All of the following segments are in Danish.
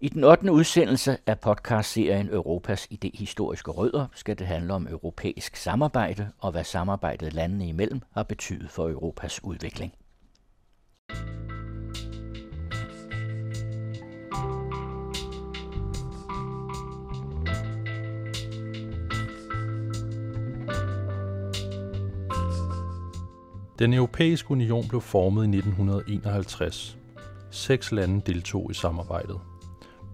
I den 8. udsendelse af podcastserien Europas idehistoriske rødder skal det handle om europæisk samarbejde og hvad samarbejdet landene imellem har betydet for Europas udvikling. Den europæiske union blev formet i 1951. Seks lande deltog i samarbejdet.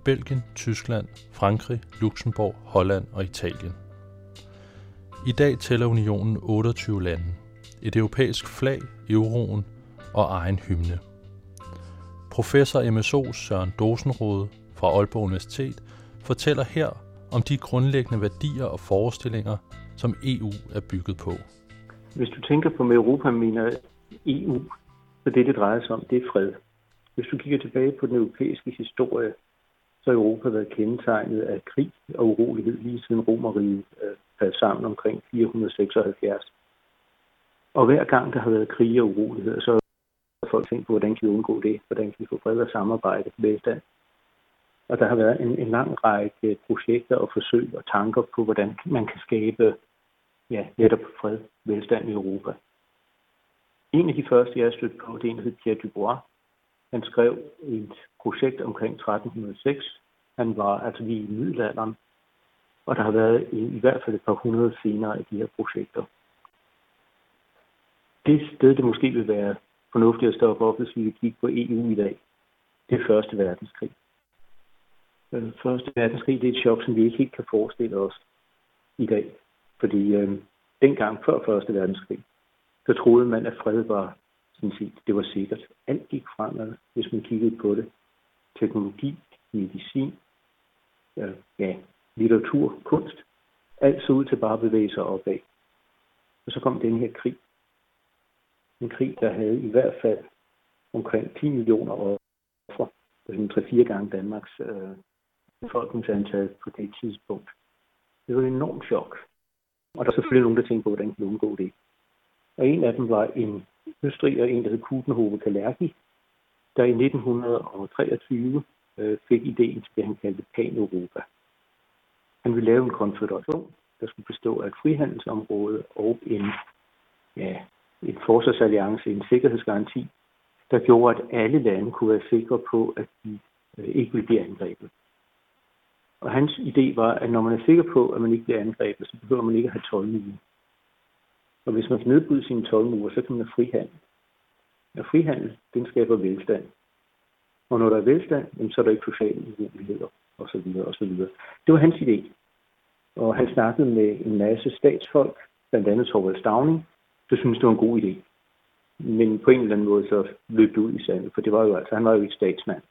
Belgien, Tyskland, Frankrig, Luxembourg, Holland og Italien. I dag tæller unionen 28 lande, et europæisk flag, euroen og egen hymne. Professor MSO Søren Dosenrode fra Aalborg Universitet fortæller her om de grundlæggende værdier og forestillinger, som EU er bygget på. Hvis du tænker på med Europa, mener EU, så det, det drejer sig om, det er fred. Hvis du kigger tilbage på den europæiske historie, så har Europa været kendetegnet af krig og urolighed lige siden Romeriet øh, faldt sammen omkring 476. Og hver gang der har været krig og urolighed, så har folk tænkt på, hvordan kan vi undgå det? Hvordan kan vi få fred og samarbejde med stand? Og der har været en, en lang række projekter og forsøg og tanker på, hvordan man kan skabe ja, netop fred, velstand i Europa. En af de første, jeg stødt på, det er en, der hedder Pierre Dubois. Han skrev et projekt omkring 1306. Han var altså lige i middelalderen, og der har været i, i hvert fald et par hundrede senere af de her projekter. Det sted, det måske vil være fornuftigt at stoppe op, hvis vi vil kigge på EU i dag, det er Første Verdenskrig. Øh, Første Verdenskrig det er et chok, som vi ikke helt kan forestille os i dag. Fordi øh, dengang før Første Verdenskrig, så troede man, at fred var sådan set, det var sikkert. Alt gik fremad, hvis man kiggede på det. Teknologi, medicin, øh, ja, litteratur, kunst. Alt så ud til bare at bevæge sig opad. Og så kom den her krig. En krig, der havde i hvert fald omkring 10 millioner offer. Det er 3-4 gange Danmarks øh, befolkningsantal på det tidspunkt. Det var et enormt chok. Og der er selvfølgelig nogen, der tænkte på, hvordan kan vi undgå det. Og en af dem var en østrig og en, der hed Kutenhove Kalergi, der i 1923 øh, fik ideen til det, han kaldte Pan-Europa. Han ville lave en konfederation, der skulle bestå af et frihandelsområde og en, ja, en forsvarsalliance, en sikkerhedsgaranti, der gjorde, at alle lande kunne være sikre på, at de øh, ikke ville blive angrebet. Og hans idé var, at når man er sikker på, at man ikke bliver angrebet, så behøver man ikke at have toldmure. Og hvis man kan nedbryde sine tolvmure, så kan man have frihandel. Og frihandel, den skaber velstand. Og når der er velstand, så er der ikke sociale og osv. osv. Det var hans idé. Og han snakkede med en masse statsfolk, blandt andet Torvald Stavning, der synes det var en god idé. Men på en eller anden måde så løb det ud i sandet, for det var jo altså, han var jo ikke statsmand.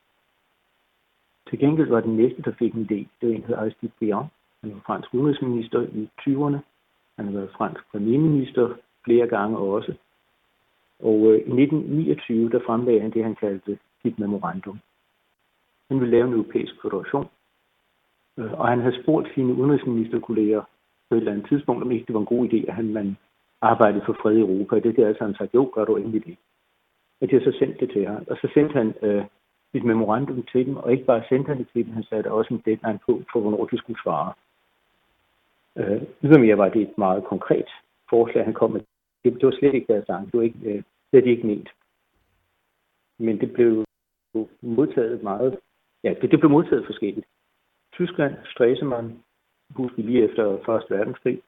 Til gengæld var den næste, der fik en idé, det var en, der hed Aristide Briand. Han var fransk udenrigsminister i 20'erne. Han har været fransk premierminister flere gange også. Og øh, i 1929, der fremlagde han det, han kaldte sit memorandum. Han ville lave en europæisk federation. Øh, og han havde spurgt sine udenrigsministerkolleger på et eller andet tidspunkt, om ikke det var en god idé, at han man arbejdede for fred i Europa. Det der altså han sagde, jo, gør du endelig det. Og de har så sendt det til ham. Og så sendte han øh, et memorandum til dem, og ikke bare sendte han det til dem, han satte også en deadline på, for hvornår de skulle svare. Øh, ligesom ydermere var det et meget konkret forslag, han kom med. Det, det var slet ikke deres sang, det var ikke, øh, slet ikke ment. Men det blev modtaget meget, ja, det, det blev modtaget forskelligt. Tyskland, Stresemann, husker lige efter 1. verdenskrig,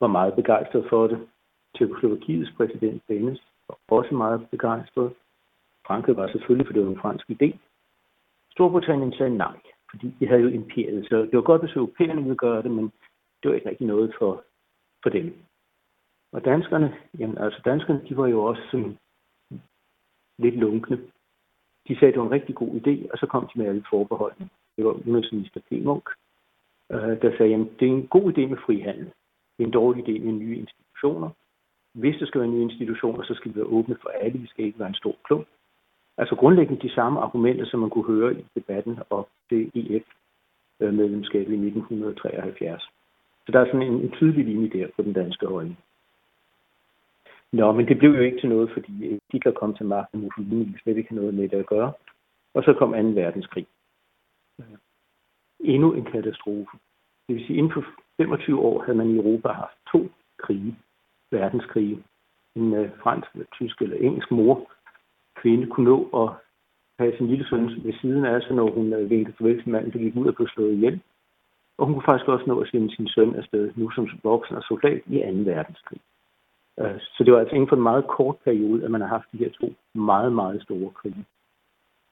var meget begejstret for det. Tjekoslovakiets præsident Bennes var også meget begejstret. Frankrig var selvfølgelig, for det var en fransk idé. Storbritannien sagde nej, fordi de havde jo imperiet, så det var godt, hvis europæerne ville gøre det, men det var ikke rigtig noget for, for dem. Og danskerne, jamen altså danskerne, de var jo også sådan lidt lunkne. De sagde, at det var en rigtig god idé, og så kom de med alle forbeholdene. Det var udenrigsminister P. Munk, øh, der sagde, at det er en god idé med frihandel. Det er en dårlig idé med nye institutioner. Hvis der skal være nye institutioner, så skal vi være åbne for alle. Vi skal ikke være en stor klub. Altså grundlæggende de samme argumenter, som man kunne høre i debatten om det EF-medlemskab øh, i 1973. Så der er sådan en, en tydelig linje der på den danske holdning. Nå, men det blev jo ikke til noget, fordi Hitler kom til magten, Mussolini slet ikke noget med det at gøre. Og så kom 2. verdenskrig. endnu en katastrofe. Det vil sige, inden for 25 år havde man i Europa haft to krige, verdenskrige. En uh, fransk, eller tysk eller engelsk mor, kvinde, kunne nå at have sin lille søn ved siden af sig, når hun øh, vinkede farvel til manden, så gik ud og blev slået ihjel. Og hun kunne faktisk også nå at sende sin søn afsted, nu som voksen og soldat, i 2. verdenskrig. Øh, så det var altså inden for en meget kort periode, at man har haft de her to meget, meget store krige.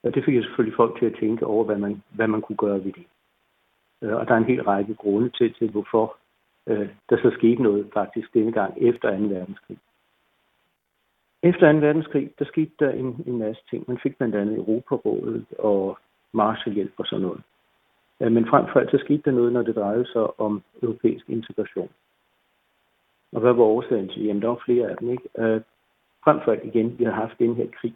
Og det fik jo selvfølgelig folk til at tænke over, hvad man, hvad man kunne gøre ved det. Øh, og der er en hel række grunde til, til hvorfor uh, der så skete noget faktisk denne gang efter 2. verdenskrig. Efter 2. verdenskrig, der skete der en, en masse ting. Man fik blandt andet Europarådet og Marshallhjælp og sådan noget. Men frem for alt så skete der noget, når det drejede sig om europæisk integration. Og hvad var årsagen til? Jamen, der var flere af dem, ikke? Øh, frem for alt igen, vi har haft den her krig.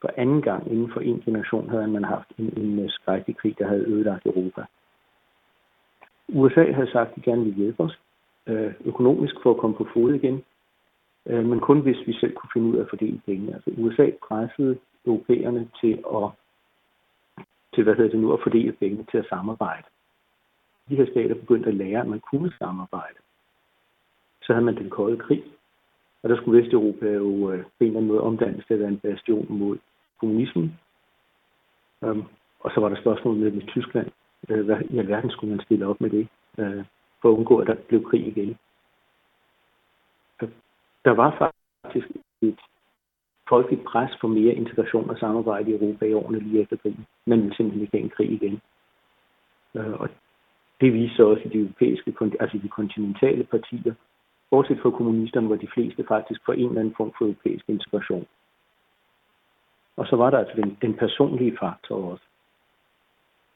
For anden gang inden for en generation havde man haft en, en øh, skrækkelig krig, der havde ødelagt Europa. USA havde sagt, at de gerne ville hjælpe os øh, økonomisk for at komme på fod igen, øh, men kun hvis vi selv kunne finde ud af at fordele penge. Altså USA pressede europæerne til at til hvad hedder det nu, at fordele pengene til at samarbejde. De her stater begyndte at lære, at man kunne samarbejde. Så havde man den kolde krig, og der skulle Vesteuropa jo øh, på en eller anden måde omdannes til at være en bastion mod kommunismen. Um, og så var der spørgsmålet med, med Tyskland. Øh, hvad i alverden skulle man stille op med det, øh, for at undgå, at der blev krig igen? Øh, der var faktisk et folkeligt pres for mere integration og samarbejde i Europa i årene lige efter krigen. Man ville simpelthen ikke have en krig igen. Øh, og det viser også i de europæiske, altså de kontinentale partier, bortset fra kommunisterne, hvor de fleste faktisk for en eller anden form for europæisk integration. Og så var der altså den, den personlige faktor også.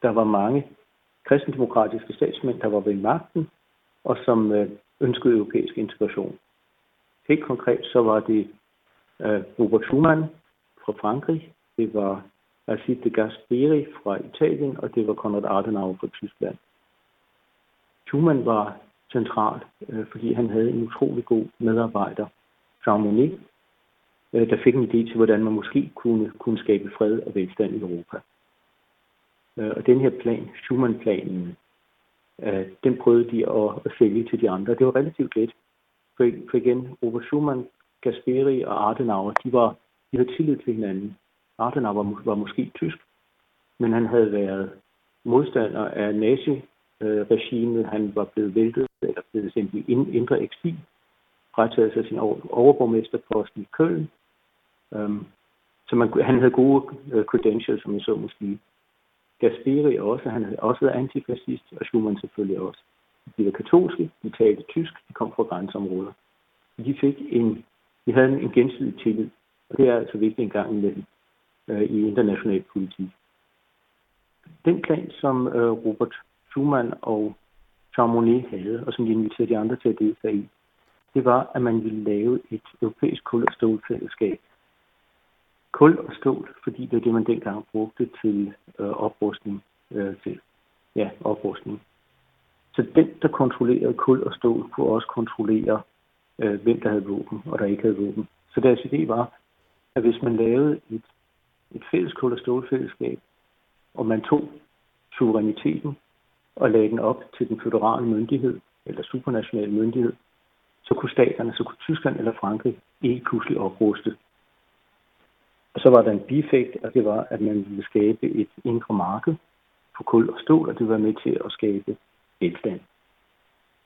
Der var mange kristendemokratiske statsmænd, der var ved magten, og som øh, ønskede europæisk integration. Helt konkret så var det øh, Robert Schumann fra Frankrig, det var Alcide de Gasperi fra Italien, og det var Konrad Adenauer fra Tyskland. Schumann var central, øh, fordi han havde en utrolig god medarbejder, Jean Monnet, øh, der fik en idé til, hvordan man måske kunne, kunne skabe fred og velstand i Europa. Øh, og den her plan, Schumann-planen, øh, den prøvede de at, at sælge til de andre. Det var relativt let. For, for igen, Robert Schumann Gasperi og Adenauer, de, var, de havde tillid til hinanden. Adenauer var, var måske tysk, men han havde været modstander af naziregimet. Han var blevet væltet eller blevet sendt i indre eksil, frataget sig sin overborgmesterpost i Køln. Um, øhm, så man, han havde gode øh, credentials, som jeg så måske. Gasperi også, han havde også været antifascist, og Schumann selvfølgelig også. De var katolske, de talte tysk, de kom fra grænseområder. De fik en vi havde en gensidig tillid, og det er altså vigtigt en gang imellem øh, i international politik. Den plan, som øh, Robert Schumann og Jean Monnet havde, og som de inviterede de andre til at deltage i, det var, at man ville lave et europæisk kul- og stålfællesskab. Kul og stål, fordi det var det, man dengang brugte til øh, oprustning. Øh, til, ja, oprustning. Så den, der kontrollerede kul og stål, kunne også kontrollere øh, hvem der havde våben, og der ikke havde våben. Så deres idé var, at hvis man lavede et, et fælles kul- og stålfællesskab, og man tog suveræniteten og lagde den op til den føderale myndighed, eller supranationale myndighed, så kunne staterne, så kunne Tyskland eller Frankrig ikke pludselig opruste. Og så var der en bieffekt, og det var, at man ville skabe et indre marked på kul og stål, og det var med til at skabe velstand.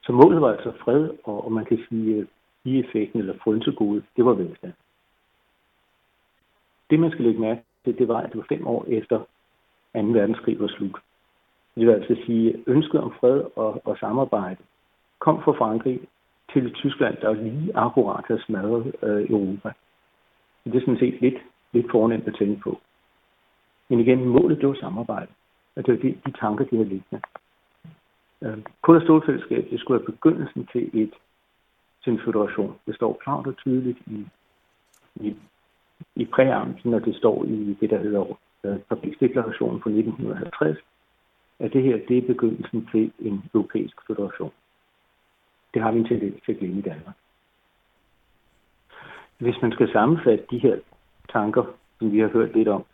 Så målet var altså fred, og, og man kan sige, øh, bieffekten eller frynsegode, det var velstand. Det, man skal lægge mærke til, det var, at det var fem år efter 2. verdenskrig var slut. Det vil altså sige, at ønsket om fred og, og samarbejde kom fra Frankrig til Tyskland, der lige akkurat havde smadret øh, Europa. Det er sådan set lidt, lidt fornemt at tænke på. Men igen, målet det var samarbejde. Og det var de, de tanker, de havde liggende. Øh, Kul- og stålfællesskab, det skulle være begyndelsen til et til en federation. Det står klart og tydeligt i, i, i præamten, og det står i det, der hedder øh, Fabriksdeklarationen fra 1950, at det her det er begyndelsen til en europæisk federation. Det har vi en tendens til at glemme i Danmark. Hvis man skal sammenfatte de her tanker, som vi har hørt lidt om,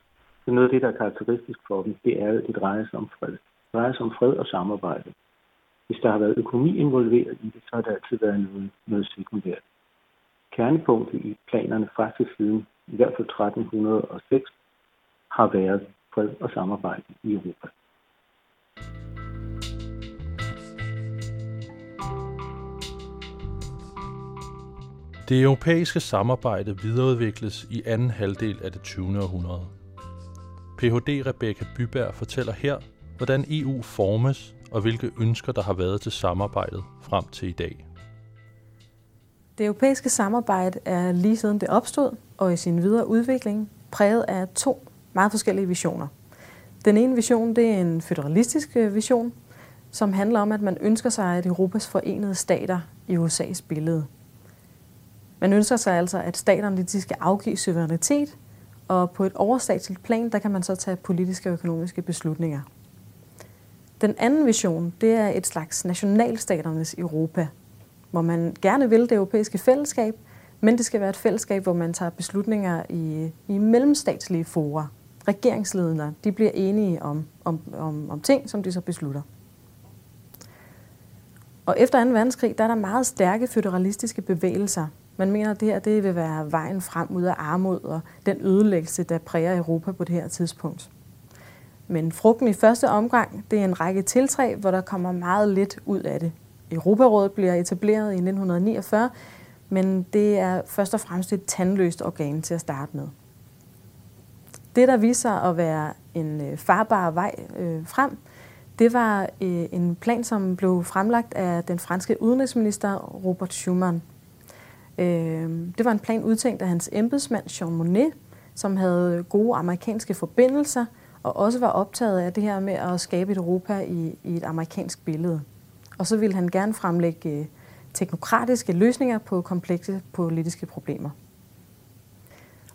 så noget af det, der er karakteristisk for dem, det er, at det drejer sig om fred. drejer sig om fred og samarbejde. Hvis der har været økonomi involveret i det, så har der altid været noget, noget sekundært. Kernepunktet i planerne faktisk siden i hvert fald 1306 har været fred og samarbejde i Europa. Det europæiske samarbejde videreudvikles i anden halvdel af det 20. århundrede. Ph.D. Rebecca Byberg fortæller her, hvordan EU formes og hvilke ønsker der har været til samarbejdet frem til i dag. Det europæiske samarbejde er lige siden det opstod og i sin videre udvikling præget af to meget forskellige visioner. Den ene vision det er en federalistisk øh, vision, som handler om, at man ønsker sig, at Europas forenede stater i USA's billede. Man ønsker sig altså, at staterne de skal afgive suverænitet, og på et overstatsligt plan, der kan man så tage politiske og økonomiske beslutninger. Den anden vision, det er et slags nationalstaternes Europa, hvor man gerne vil det europæiske fællesskab, men det skal være et fællesskab, hvor man tager beslutninger i, i mellemstatslige fora. Regeringsledere, de bliver enige om, om, om, om ting, som de så beslutter. Og efter 2. verdenskrig, der er der meget stærke føderalistiske bevægelser. Man mener, at det her det vil være vejen frem ud af armod og den ødelæggelse, der præger Europa på det her tidspunkt. Men frugten i første omgang, det er en række tiltræ, hvor der kommer meget lidt ud af det. Europarådet bliver etableret i 1949, men det er først og fremmest et tandløst organ til at starte med. Det, der viser sig at være en øh, farbar vej øh, frem, det var øh, en plan, som blev fremlagt af den franske udenrigsminister Robert Schuman. Øh, det var en plan udtænkt af hans embedsmand Jean Monnet, som havde gode amerikanske forbindelser og også var optaget af det her med at skabe et Europa i, i et amerikansk billede. Og så ville han gerne fremlægge øh, teknokratiske løsninger på komplekse politiske problemer.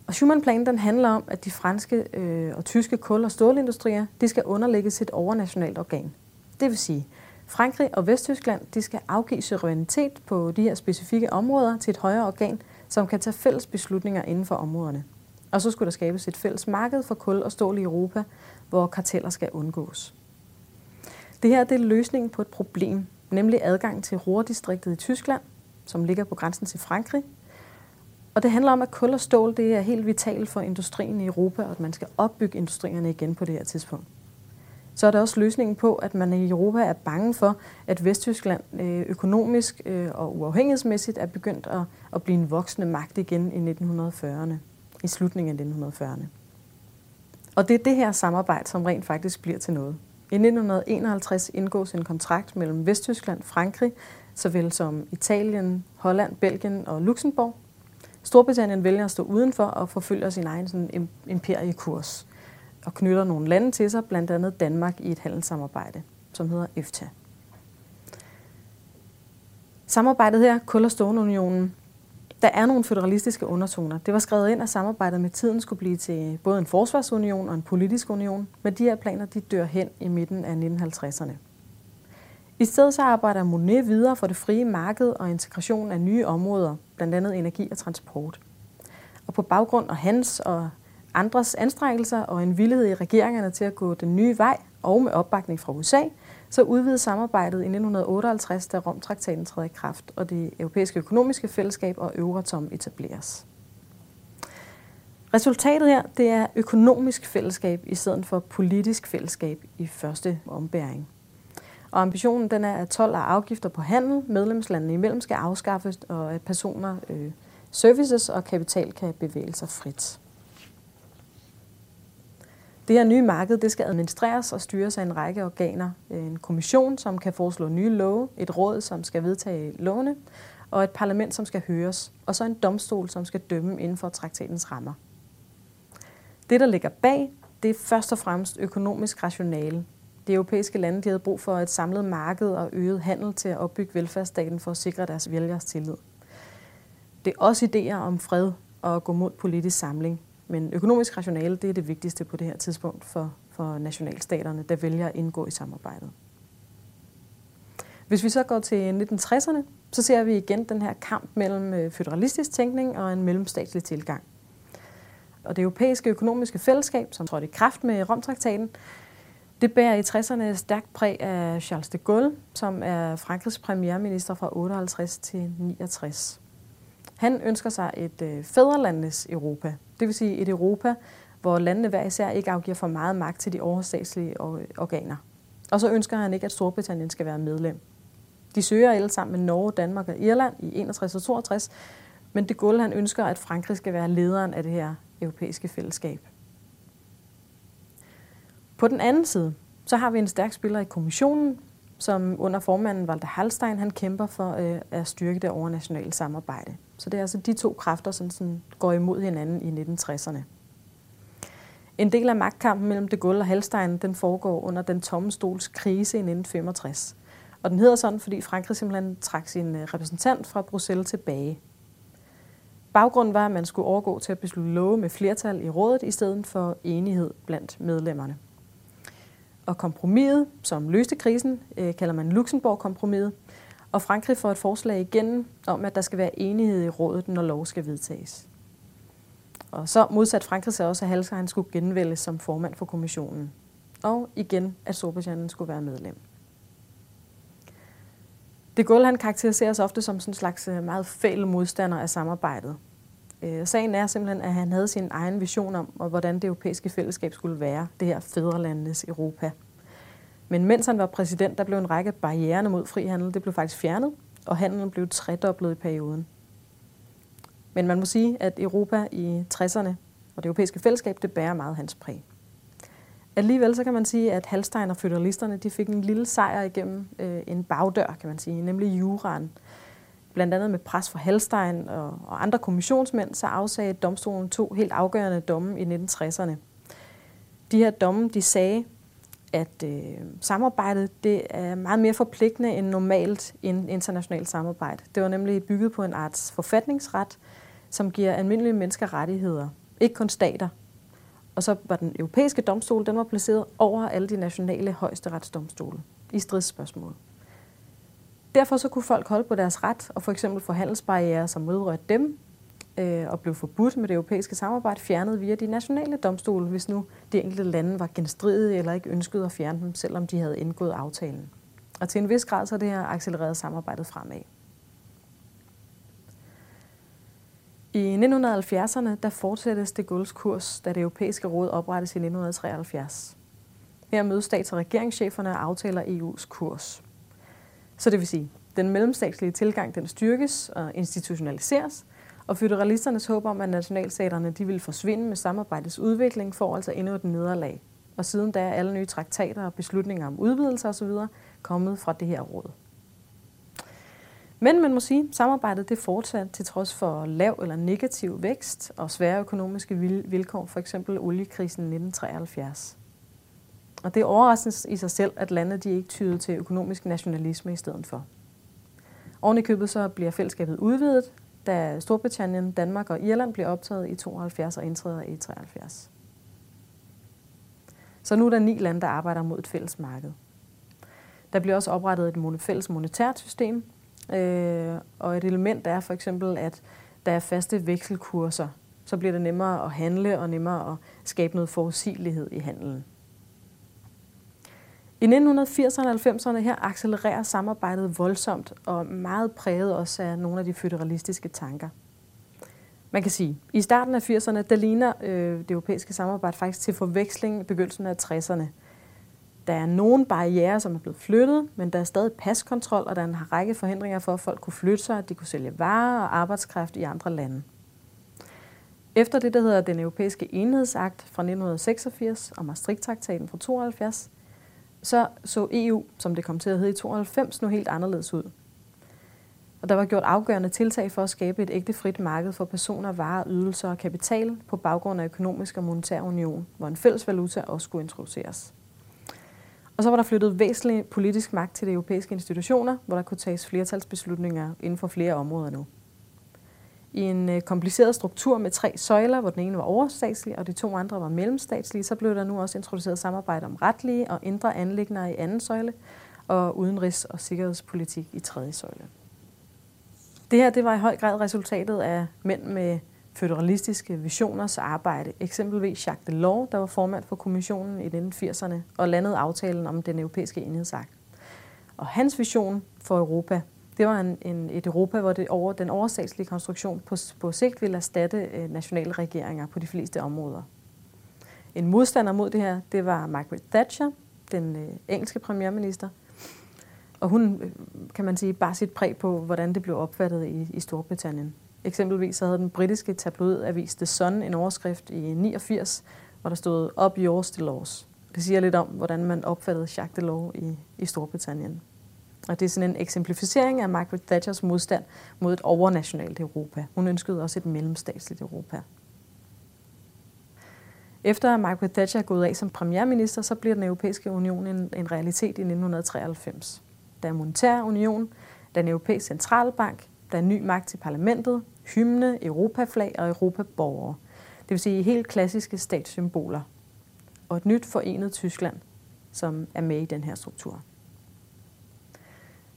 Og Schumann-planen den handler om, at de franske øh, og tyske kul- og stålindustrier de skal underlægges et overnationalt organ. Det vil sige, Frankrig og Vesttyskland de skal afgive suverænitet på de her specifikke områder til et højere organ, som kan tage fælles beslutninger inden for områderne. Og så skulle der skabes et fælles marked for kul og stål i Europa, hvor karteller skal undgås. Det her det er løsningen på et problem, nemlig adgang til Ruhrdistriktet i Tyskland, som ligger på grænsen til Frankrig. Og det handler om, at kul og stål det er helt vitalt for industrien i Europa, og at man skal opbygge industrierne igen på det her tidspunkt. Så er der også løsningen på, at man i Europa er bange for, at Vesttyskland øh, økonomisk øh, og uafhængighedsmæssigt er begyndt at, at blive en voksende magt igen i 1940'erne, i slutningen af 1940'erne. Og det er det her samarbejde, som rent faktisk bliver til noget. I 1951 indgås en kontrakt mellem Vesttyskland, Frankrig, såvel som Italien, Holland, Belgien og Luxembourg. Storbritannien vælger at stå udenfor og forfølger sin egen sådan, imperiekurs og knytter nogle lande til sig, blandt andet Danmark i et handelssamarbejde, som hedder EFTA. Samarbejdet her, Kul- og Stålunionen, der er nogle federalistiske undertoner. Det var skrevet ind, at samarbejdet med tiden skulle blive til både en forsvarsunion og en politisk union, men de her planer de dør hen i midten af 1950'erne. I stedet så arbejder Monet videre for det frie marked og integration af nye områder, blandt andet energi og transport. Og på baggrund af hans og andres anstrengelser og en villighed i regeringerne til at gå den nye vej, og med opbakning fra USA, så udvidede samarbejdet i 1958, da Romtraktaten træder i kraft, og det europæiske økonomiske fællesskab og Euratom etableres. Resultatet her, det er økonomisk fællesskab i stedet for politisk fællesskab i første ombæring. Og ambitionen den er, at 12 og afgifter på handel medlemslandene imellem skal afskaffes, og at personer, øh, services og kapital kan bevæge sig frit. Det her nye marked det skal administreres og styres af en række organer. En kommission, som kan foreslå nye love, et råd, som skal vedtage lovene, og et parlament, som skal høres, og så en domstol, som skal dømme inden for traktatens rammer. Det, der ligger bag, det er først og fremmest økonomisk rationale. De europæiske lande de havde brug for et samlet marked og øget handel til at opbygge velfærdsstaten for at sikre deres vælgers tillid. Det er også idéer om fred og at gå mod politisk samling. Men økonomisk rationale, det er det vigtigste på det her tidspunkt for, for nationalstaterne, der vælger at indgå i samarbejdet. Hvis vi så går til 1960'erne, så ser vi igen den her kamp mellem øh, federalistisk tænkning og en mellemstatslig tilgang. Og det europæiske økonomiske fællesskab, som trådte i kraft med Romtraktaten, Det bærer i 60'erne stærkt præg af Charles de Gaulle, som er Frankrigs premierminister fra 58 til 69. Han ønsker sig et øh, fædrelandes Europa, det vil sige et Europa, hvor landene hver især ikke afgiver for meget magt til de overstatslige øh, organer. Og så ønsker han ikke, at Storbritannien skal være medlem. De søger alle sammen med Norge, Danmark og Irland i 61 og 62, men de Gaulle han ønsker, at Frankrig skal være lederen af det her europæiske fællesskab. På den anden side, så har vi en stærk spiller i kommissionen, som under formanden Walter Hallstein, han kæmper for øh, at styrke det overnationale samarbejde. Så det er altså de to kræfter, som sådan går imod hinanden i 1960'erne. En del af magtkampen mellem de Gaulle og Halstein den foregår under den tomme stols krise i 1965. Og den hedder sådan, fordi Frankrig simpelthen trak sin øh, repræsentant fra Bruxelles tilbage. Baggrunden var, at man skulle overgå til at beslutte love med flertal i rådet, i stedet for enighed blandt medlemmerne. Og kompromiset, som løste krisen, øh, kalder man Luxembourg-kompromiset, og Frankrig får et forslag igen om, at der skal være enighed i rådet, når lov skal vedtages. Og så modsat Frankrig sig også, at Halstein skulle genvælges som formand for kommissionen. Og igen, at Storbritannien skulle være medlem. De Gaulle han karakteriseres ofte som sådan en slags øh, meget fæl modstander af samarbejdet. Øh, sagen er simpelthen, at han havde sin egen vision om, hvordan det europæiske fællesskab skulle være, det her fædrelandenes Europa. Men mens han var præsident, der blev en række barriere mod frihandel, det blev faktisk fjernet, og handelen blev tredoblet i perioden. Men man må sige, at Europa i 60'erne og det europæiske fællesskab, det bærer meget hans præg. Alligevel så kan man sige, at Halstein og føderalisterne de fik en lille sejr igennem øh, en bagdør, kan man sige, nemlig juraen. Blandt andet med pres fra Halstein og, og andre kommissionsmænd, så afsagde domstolen to helt afgørende domme i 1960'erne. De her domme, de sagde, at øh, samarbejdet det er meget mere forpligtende end normalt internationalt samarbejde. Det var nemlig bygget på en arts forfatningsret, som giver almindelige mennesker rettigheder, ikke kun stater. Og så var den europæiske domstol, den var placeret over alle de nationale højesteretsdomstole i stridsspørgsmål. Derfor så kunne folk holde på deres ret og for eksempel få handelsbarriere, som vedrørte dem, øh, og blev forbudt med det europæiske samarbejde, fjernet via de nationale domstole, hvis nu de enkelte lande var genstridige eller ikke ønskede at fjerne dem, selvom de havde indgået aftalen. Og til en vis grad så er det her accelereret samarbejdet fremad. I 1970'erne der fortsættes det Gaulle's kurs, da det europæiske råd oprettes i 1973. Her mødes stats- og regeringscheferne og aftaler EU's kurs. Så det vil sige, den mellemstatslige tilgang den styrkes og institutionaliseres, og federalisternes håb om, at nationalstaterne de ville forsvinde med samarbejdets udvikling, får altså endnu et nederlag. Og siden da er alle nye traktater og beslutninger om udvidelser osv. kommet fra det her råd. Men man må sige, at samarbejdet det fortsat til trods for lav eller negativ vækst og svære økonomiske vilkår, for eksempel oliekrisen 1973. Og det er overraskende i sig selv, at landet de ikke tyder til økonomisk nationalisme i stedet for. Oven i købet så bliver fællesskabet udvidet, da Storbritannien, Danmark og Irland bliver optaget i 72 og indtræder i 73. Så nu er der ni lande, der arbejder mod et fælles marked. Der bliver også oprettet et fælles monetært system, øh, og et element er for eksempel, at der er faste vekselkurser. Så bliver det nemmere at handle og nemmere at skabe noget forudsigelighed i handelen. I 1980'erne og 90'erne her accelererer samarbejdet voldsomt og meget præget også af nogle af de føderalistiske tanker. Man kan sige, at i starten af 80'erne, der ligner øh, det europæiske samarbejde faktisk til forveksling i begyndelsen af 60'erne. Der er nogle barriere, som er blevet flyttet, men der er stadig paskontrol, og der er en række forhindringer for, at folk kunne flytte sig, at de kunne sælge varer og arbejdskraft i andre lande. Efter det, der hedder den europæiske enhedsakt fra 1986 og Maastricht-traktaten fra 72, så så EU, som det kom til at hedde i 92, nu helt anderledes ud. Og der var gjort afgørende tiltag for at skabe et ægte frit marked for personer, varer, ydelser og kapital på baggrund af økonomisk og monetær union, hvor en fælles valuta også skulle introduceres. Og så var der flyttet væsentlig politisk magt til de europæiske institutioner, hvor der kunne tages flertalsbeslutninger inden for flere områder nu. I en øh, kompliceret struktur med tre søjler, hvor den ene var overstatslig, og de to andre var mellemstatslige, så blev der nu også introduceret samarbejde om retlige og indre anlægner i anden søjle, og udenrigs- og sikkerhedspolitik i tredje søjle. Det her det var i høj grad resultatet af mænd med føderalistiske visioners arbejde. Eksempelvis Jacques Delors, der var formand for kommissionen i 1980'erne og landede aftalen om den europæiske enhedsakt. Og hans vision for Europa, det var en, en, et Europa, hvor det over, den overstatslige konstruktion på, på sigt ville erstatte øh, nationale regeringer på de fleste områder. En modstander mod det her, det var Margaret Thatcher, den øh, engelske premierminister. Og hun, øh, kan man sige, bare sit præg på, hvordan det blev opfattet i, i Storbritannien. Eksempelvis så havde den britiske tabloidavis The Sun en overskrift i 89, hvor der stod Up yours Delors. Det siger lidt om, hvordan man opfattede Jacques Delors i, i Storbritannien. Og det er sådan en eksemplificering af Margaret Thatchers modstand mod et overnationalt Europa. Hun ønskede også et mellemstatsligt Europa. Efter at Margaret Thatcher er gået af som premierminister, så bliver den europæiske union en, en realitet i 1993. Der er monetær union, der er en europæisk centralbank, der er ny magt til parlamentet, hymne, europaflag og europaborgere. Det vil sige helt klassiske statssymboler. Og et nyt forenet Tyskland, som er med i den her struktur.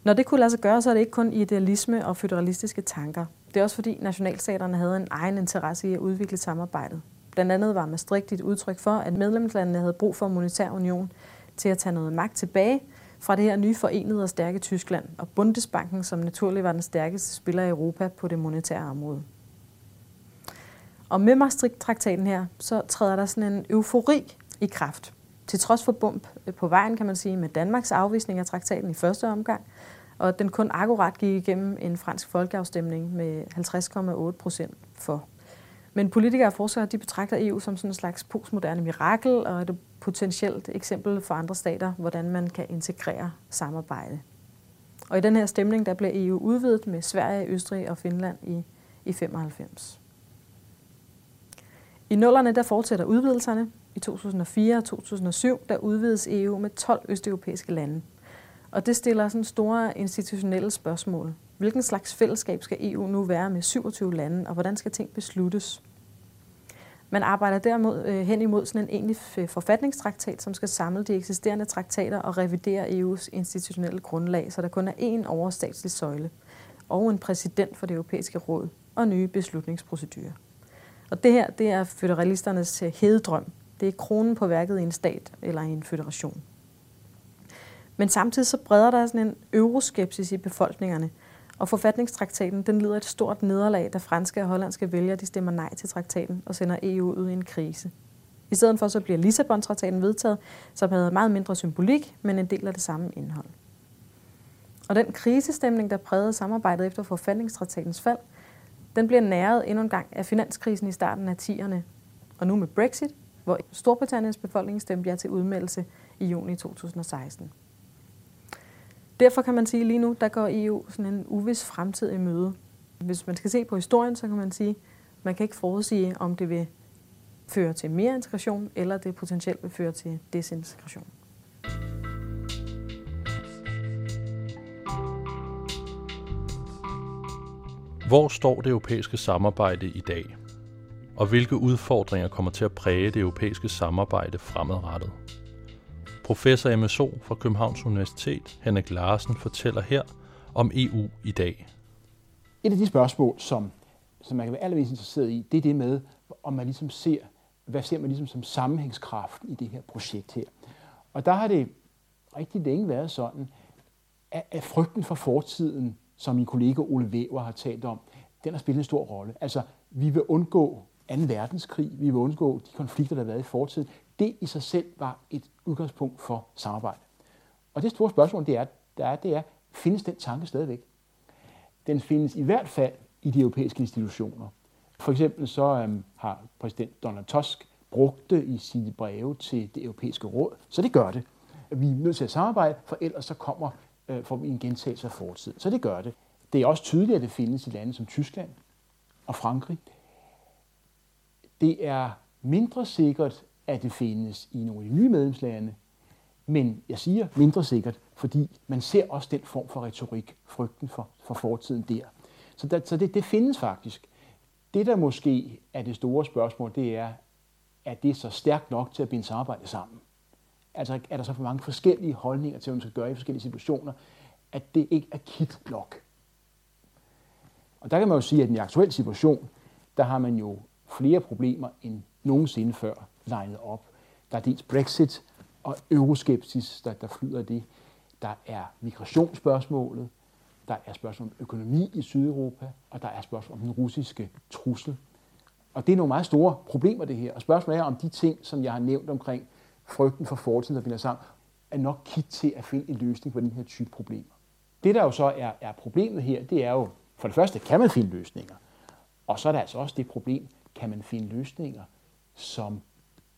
Når det kunne lade sig gøre, så er det ikke kun idealisme og føderalistiske tanker. Det er også fordi nationalstaterne havde en egen interesse i at udvikle samarbejdet. Blandt andet var Maastricht et udtryk for, at medlemslandene havde brug for en monetær union til at tage noget magt tilbage fra det her nye forenede og stærke Tyskland, og Bundesbanken, som naturligvis var den stærkeste spiller i Europa på det monetære område. Og med Maastricht-traktaten her, så træder der sådan en eufori i kraft. Til trods for bump på vejen, kan man sige, med Danmarks afvisning af traktaten i første omgang, og den kun akkurat gik igennem en fransk folkeafstemning med 50,8 procent for. Men politikere og forskere de betragter EU som sådan en slags postmoderne mirakel og et potentielt eksempel for andre stater, hvordan man kan integrere samarbejde. Og i den her stemning der blev EU udvidet med Sverige, Østrig og Finland i, i 95. I nullerne der fortsætter udvidelserne. I 2004 og 2007 der udvides EU med 12 østeuropæiske lande. Og det stiller sådan store institutionelle spørgsmål. Hvilken slags fællesskab skal EU nu være med 27 lande, og hvordan skal ting besluttes? Man arbejder derimod øh, hen imod sådan en egentlig forfatningstraktat, som skal samle de eksisterende traktater og revidere EU's institutionelle grundlag, så der kun er én overstatslig søjle og en præsident for det europæiske råd og nye beslutningsprocedurer. Og det her, det er føderalisternes øh, hededrøm. Det er kronen på værket i en stat eller i en føderation. Men samtidig så breder der sådan en euroskepsis i befolkningerne, og forfatningstraktaten den lider et stort nederlag, da franske og hollandske vælgere de stemmer nej til traktaten og sender EU ud i en krise. I stedet for så bliver Lissabon-traktaten vedtaget, som havde meget mindre symbolik, men en del af det samme indhold. Og den krisestemning, der prægede samarbejdet efter forfatningstraktatens fald, den bliver næret endnu en gang af finanskrisen i starten af 10'erne, og nu med Brexit, hvor Storbritanniens befolkning stemte ja til udmeldelse i juni 2016. Derfor kan man sige, at lige nu der går EU sådan en uvis fremtid i møde. Hvis man skal se på historien, så kan man sige, at man kan ikke forudsige, om det vil føre til mere integration, eller det potentielt vil føre til desintegration. Hvor står det europæiske samarbejde i dag? Og hvilke udfordringer kommer til at præge det europæiske samarbejde fremadrettet? Professor MSO fra Københavns Universitet, Henrik Larsen, fortæller her om EU i dag. Et af de spørgsmål, som, som man kan være allermest interesseret i, det er det med, om man ligesom ser, hvad ser man ligesom som sammenhængskraft i det her projekt her. Og der har det rigtig længe været sådan, at, at frygten for fortiden, som min kollega Ole Weber har talt om, den har spillet en stor rolle. Altså, vi vil undgå 2. verdenskrig, vi vil undgå de konflikter, der har været i fortiden det i sig selv var et udgangspunkt for samarbejde. Og det store spørgsmål, det er, der er, det er, findes den tanke stadigvæk? Den findes i hvert fald i de europæiske institutioner. For eksempel så øhm, har præsident Donald Tusk brugt det i sine breve til det europæiske råd, så det gør det. Vi er nødt til at samarbejde, for ellers så kommer, øh, får vi en gentagelse af fortiden. Så det gør det. Det er også tydeligt, at det findes i lande som Tyskland og Frankrig. Det er mindre sikkert, at det findes i nogle af de nye medlemslande, men jeg siger mindre sikkert, fordi man ser også den form for retorik, frygten for, for fortiden der. Så, der, så det, det findes faktisk. Det, der måske er det store spørgsmål, det er, er det så stærkt nok til at binde samarbejde sammen? Altså er der så for mange forskellige holdninger til, hvad man skal gøre i forskellige situationer, at det ikke er kit nok? Og der kan man jo sige, at i den aktuelle situation, der har man jo flere problemer end nogensinde før legnet op. Der er dels Brexit og euroskepsis, der, der flyder det. Der er migrationsspørgsmålet, der er spørgsmål om økonomi i Sydeuropa, og der er spørgsmål om den russiske trussel. Og det er nogle meget store problemer, det her. Og spørgsmålet er, om de ting, som jeg har nævnt omkring frygten for fortiden, der binder sammen, er nok kit til at finde en løsning på den her type problemer. Det, der jo så er, er problemet her, det er jo, for det første, kan man finde løsninger? Og så er der altså også det problem, kan man finde løsninger, som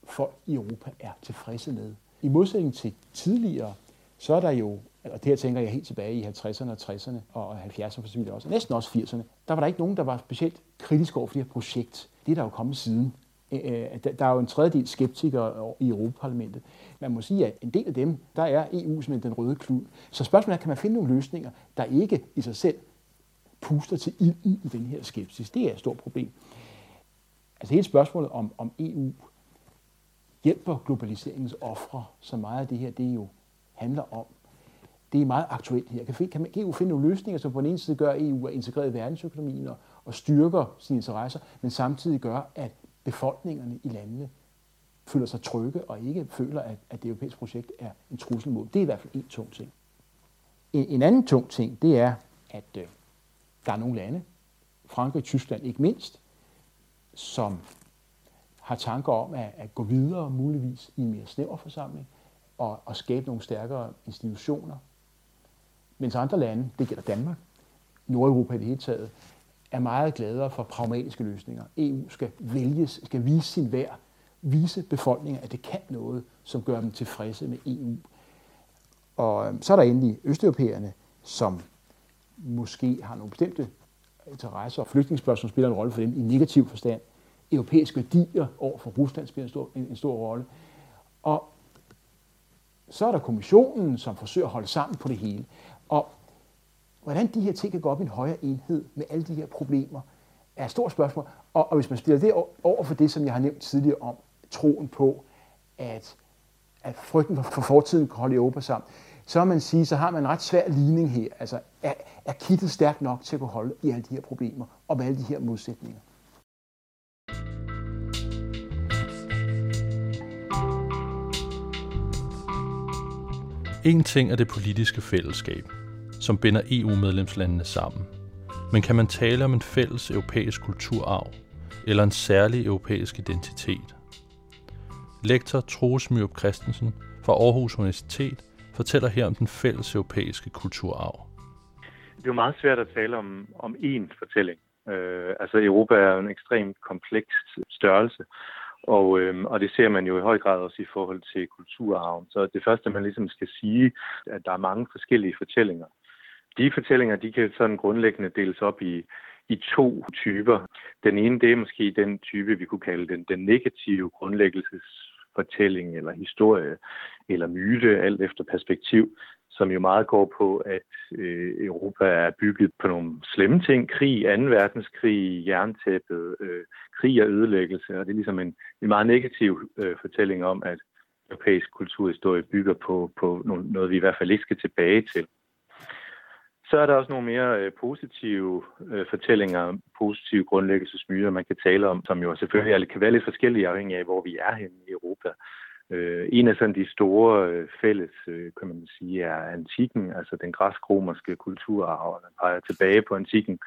folk i Europa er tilfredse med. I modsætning til tidligere, så er der jo, og det her tænker jeg helt tilbage i 50'erne og 60'erne og 70'erne for så også, og næsten også 80'erne, der var der ikke nogen, der var specielt kritisk over for det her projekt. Det er der jo kommet siden. Øh, øh, der er jo en tredjedel skeptikere i Europaparlamentet. Man må sige, at en del af dem, der er EU som den røde klud. Så spørgsmålet er, kan man finde nogle løsninger, der ikke i sig selv puster til ilden i den her skepsis? Det er et stort problem. Altså hele spørgsmålet om, om EU hjælper globaliseringens ofre, så meget af det her, det jo handler om. Det er meget aktuelt her. Kan, kan EU finde nogle løsninger, som på den ene side gør, at EU er integreret i verdensøkonomien og, og styrker sine interesser, men samtidig gør, at befolkningerne i landene føler sig trygge og ikke føler, at, at det europæiske projekt er en trussel mod. Det er i hvert fald en tung ting. En, en anden tung ting, det er, at øh, der er nogle lande, Frankrig og Tyskland ikke mindst, som har tanker om at, at gå videre muligvis i en mere snæver forsamling og, og skabe nogle stærkere institutioner. Mens andre lande, det gælder Danmark, Nordeuropa i det hele taget, er meget gladere for pragmatiske løsninger. EU skal vælges, skal vise sin værd, vise befolkningen, at det kan noget, som gør dem tilfredse med EU. Og øhm, så er der endelig østeuropæerne, som måske har nogle bestemte interesser, og flygtningsspørgsmål spiller en rolle for dem i negativ forstand. Europæiske værdier over for Rusland spiller en stor, en, en stor rolle. Og så er der kommissionen, som forsøger at holde sammen på det hele. Og hvordan de her ting kan gå op i en højere enhed med alle de her problemer, er et stort spørgsmål. Og, og hvis man stiller det over for det, som jeg har nævnt tidligere om troen på, at, at frygten for, for fortiden kan holde Europa sammen, så man sige, så har man en ret svær ligning her. Altså, er, er kittet stærkt nok til at kunne holde i alle de her problemer og med alle de her modsætninger? En ting er det politiske fællesskab, som binder EU-medlemslandene sammen. Men kan man tale om en fælles europæisk kulturarv eller en særlig europæisk identitet? Lektor Troels Myrup Christensen fra Aarhus Universitet fortæller her om den fælles europæiske kulturarv. Det er jo meget svært at tale om, om én fortælling. Øh, altså Europa er jo en ekstremt kompleks størrelse, og, øh, og det ser man jo i høj grad også i forhold til kulturarven. Så det første, man ligesom skal sige, at der er mange forskellige fortællinger. De fortællinger, de kan sådan grundlæggende deles op i, i to typer. Den ene, det er måske den type, vi kunne kalde den, den negative grundlæggelses fortælling eller historie eller myte, alt efter perspektiv, som jo meget går på, at øh, Europa er bygget på nogle slemme ting. Krig, 2. verdenskrig, jerntæppet, øh, krig og ødelæggelse. Og det er ligesom en, en meget negativ øh, fortælling om, at europæisk kulturhistorie bygger på, på noget, vi i hvert fald ikke skal tilbage til. Så er der også nogle mere øh, positive øh, fortællinger, positive grundlæggelsesmyter, man kan tale om, som jo selvfølgelig kan være lidt forskellige afhængig af, hvor vi er henne i Europa. Øh, en af sådan de store øh, fælles, øh, kan man sige, er antikken, altså den græsk-romerske kulturarv, der peger tilbage på antikken,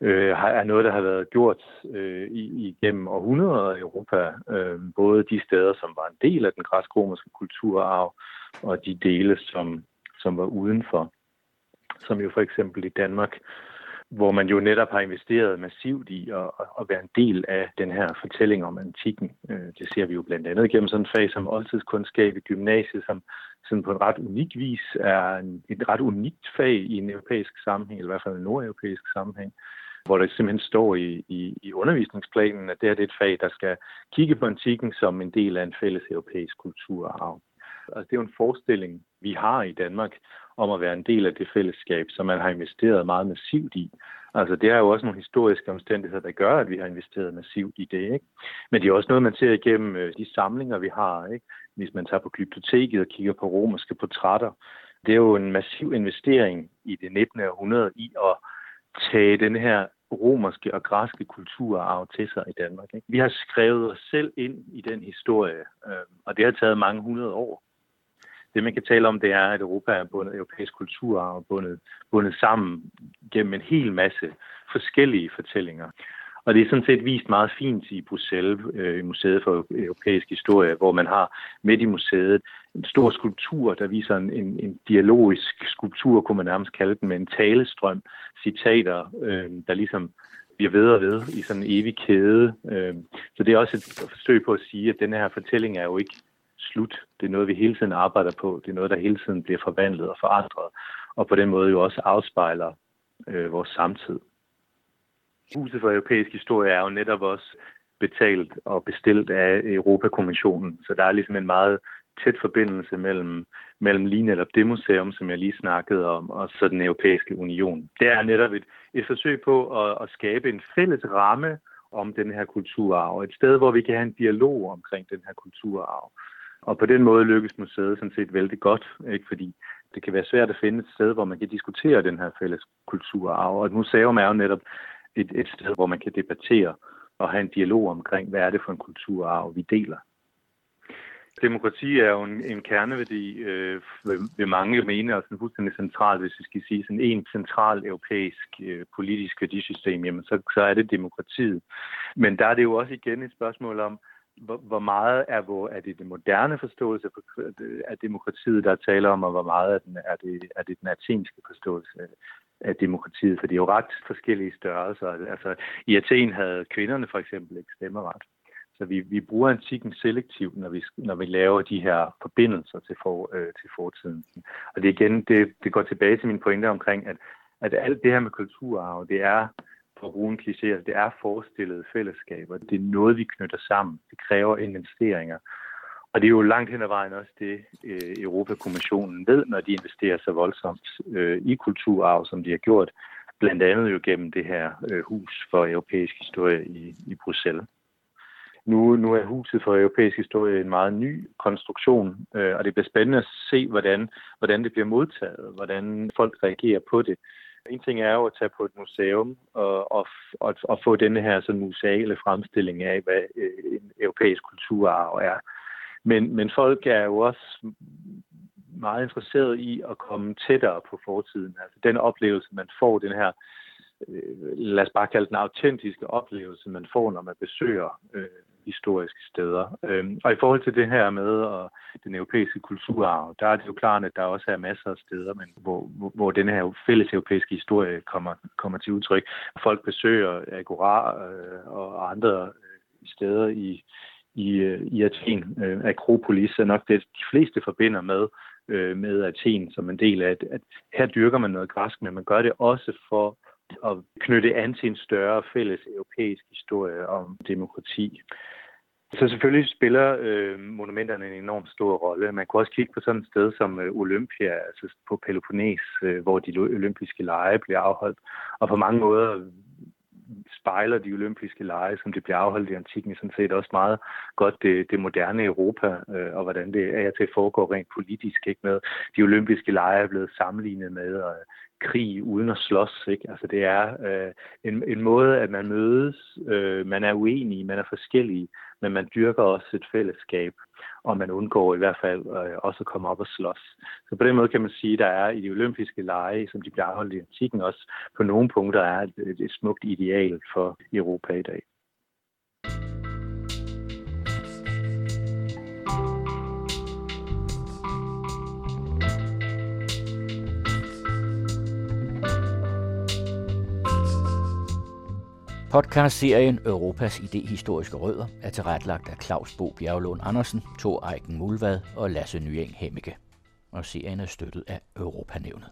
øh, er noget, der har været gjort øh, igennem århundreder i Europa, øh, både de steder, som var en del af den græsk-romerske kulturarv, og de dele, som, som var udenfor, som jo for eksempel i Danmark hvor man jo netop har investeret massivt i at, at være en del af den her fortælling om antikken. Øh, det ser vi jo blandt andet gennem sådan en fag som oldtidskundskab i gymnasiet, som sådan på en ret unik vis er en, et ret unikt fag i en europæisk sammenhæng, eller i hvert fald en nordeuropæisk sammenhæng, hvor der simpelthen står i, i, i undervisningsplanen, at det er et fag, der skal kigge på antikken som en del af en fælles europæisk kulturarv. Altså, det er jo en forestilling, vi har i Danmark, om at være en del af det fællesskab, som man har investeret meget massivt i. Altså det er jo også nogle historiske omstændigheder, der gør, at vi har investeret massivt i det. Ikke? Men det er også noget, man ser igennem øh, de samlinger, vi har. Ikke? Hvis man tager på glyptoteket og kigger på romerske portrætter, det er jo en massiv investering i det 19. århundrede i at tage den her romerske og græske kulturarv til sig i Danmark. Ikke? Vi har skrevet os selv ind i den historie, øh, og det har taget mange hundrede år. Det man kan tale om, det er, at Europa er bundet, europæisk kulturarv bundet, bundet sammen gennem en hel masse forskellige fortællinger. Og det er sådan set vist meget fint i Bruxelles, øh, i Museet for Europæisk Historie, hvor man har midt i museet en stor skulptur, der viser en, en, en dialogisk skulptur, kunne man nærmest kalde den, med en talestrøm, citater, øh, der ligesom bliver ved og ved i sådan en evig kæde. Øh, så det er også et forsøg på at sige, at den her fortælling er jo ikke slut. Det er noget, vi hele tiden arbejder på. Det er noget, der hele tiden bliver forvandlet og forandret, og på den måde jo også afspejler øh, vores samtid. Huset for Europæisk Historie er jo netop også betalt og bestilt af Europakommissionen, så der er ligesom en meget tæt forbindelse mellem, mellem lige netop det museum, som jeg lige snakkede om, og så den europæiske union. Det er netop et, et forsøg på at, at skabe en fælles ramme om den her kulturarv, et sted, hvor vi kan have en dialog omkring den her kulturarv. Og på den måde lykkes museet sådan set vældig godt, ikke? fordi det kan være svært at finde et sted, hvor man kan diskutere den her fælles kulturarv. Og et museum er jo netop et, et sted, hvor man kan debattere og have en dialog omkring, hvad er det for en kulturarv, vi deler. Demokrati er jo en, en kerneværdi øh, vil mange mene, og sådan fuldstændig central, hvis vi skal sige sådan en central europæisk øh, politisk værdisystem, jamen så, så er det demokratiet. Men der er det jo også igen et spørgsmål om, hvor, hvor meget er, hvor, er det den moderne forståelse af demokratiet, der taler om, og hvor meget er, den, er, det, er det den athenske forståelse af demokratiet, for det er jo ret forskellige størrelser. Altså, i Athen havde kvinderne for eksempel ikke stemmeret. Så vi, vi bruger antikken selektivt, når vi, når vi laver de her forbindelser til, for, øh, til fortiden. Og det igen, det, det går tilbage til min pointe omkring, at, at alt det her med kulturarv, det er, for at bruge en kliché, altså det er forestillede fællesskaber. Det er noget, vi knytter sammen. Det kræver investeringer. Og det er jo langt hen ad vejen også det, øh, Europakommissionen ved, når de investerer så voldsomt øh, i kulturarv, som de har gjort, blandt andet jo gennem det her øh, hus for europæisk historie i, i Bruxelles. Nu, nu er huset for europæisk historie en meget ny konstruktion, øh, og det bliver spændende at se, hvordan, hvordan det bliver modtaget, hvordan folk reagerer på det. En ting er jo at tage på et museum og, og, og, og få denne her sådan museale fremstilling af, hvad øh, en europæisk kulturarv er. Men, men folk er jo også meget interesseret i at komme tættere på fortiden. Altså den oplevelse, man får, den her, øh, lad os bare kalde den autentiske oplevelse, man får, når man besøger øh, historiske steder. Øhm, og i forhold til det her med og den europæiske kulturarv, der er det jo klart, at der også er masser af steder, men hvor, hvor, hvor den her fælles europæiske historie kommer, kommer til udtryk. Folk besøger Agora øh, og andre øh, steder i, i, øh, i Athen. Øh, Akropolis er nok det, de fleste forbinder med, øh, med Athen som en del af, at, at her dyrker man noget græsk, men man gør det også for at knytte an til en større fælles europæisk historie om demokrati. Så selvfølgelig spiller øh, monumenterne en enorm stor rolle. Man kunne også kigge på sådan et sted som øh, Olympia, altså på Peloponnes, øh, hvor de olympiske lege bliver afholdt. Og på mange måder spejler de olympiske lege, som det bliver afholdt i antikken, sådan set også meget godt det, det moderne Europa, øh, og hvordan det er til at foregå rent politisk. Ikke? Med de olympiske lege er blevet sammenlignet med øh, krig uden at slås. Ikke? Altså det er øh, en, en måde, at man mødes, øh, man er uenige, man er forskellige, men man dyrker også et fællesskab, og man undgår i hvert fald øh, også at komme op og slås. Så på den måde kan man sige, at der er i de olympiske lege, som de bliver afholdt i antikken også, på nogle punkter er et, et, et smukt ideal for Europa i dag. Podcast-serien Europas idehistoriske rødder er tilrettelagt af Claus Bo Bjerglund Andersen, Thor Eiken Mulvad og Lasse Nyeng Hemmike. Og serien er støttet af Europanævnet.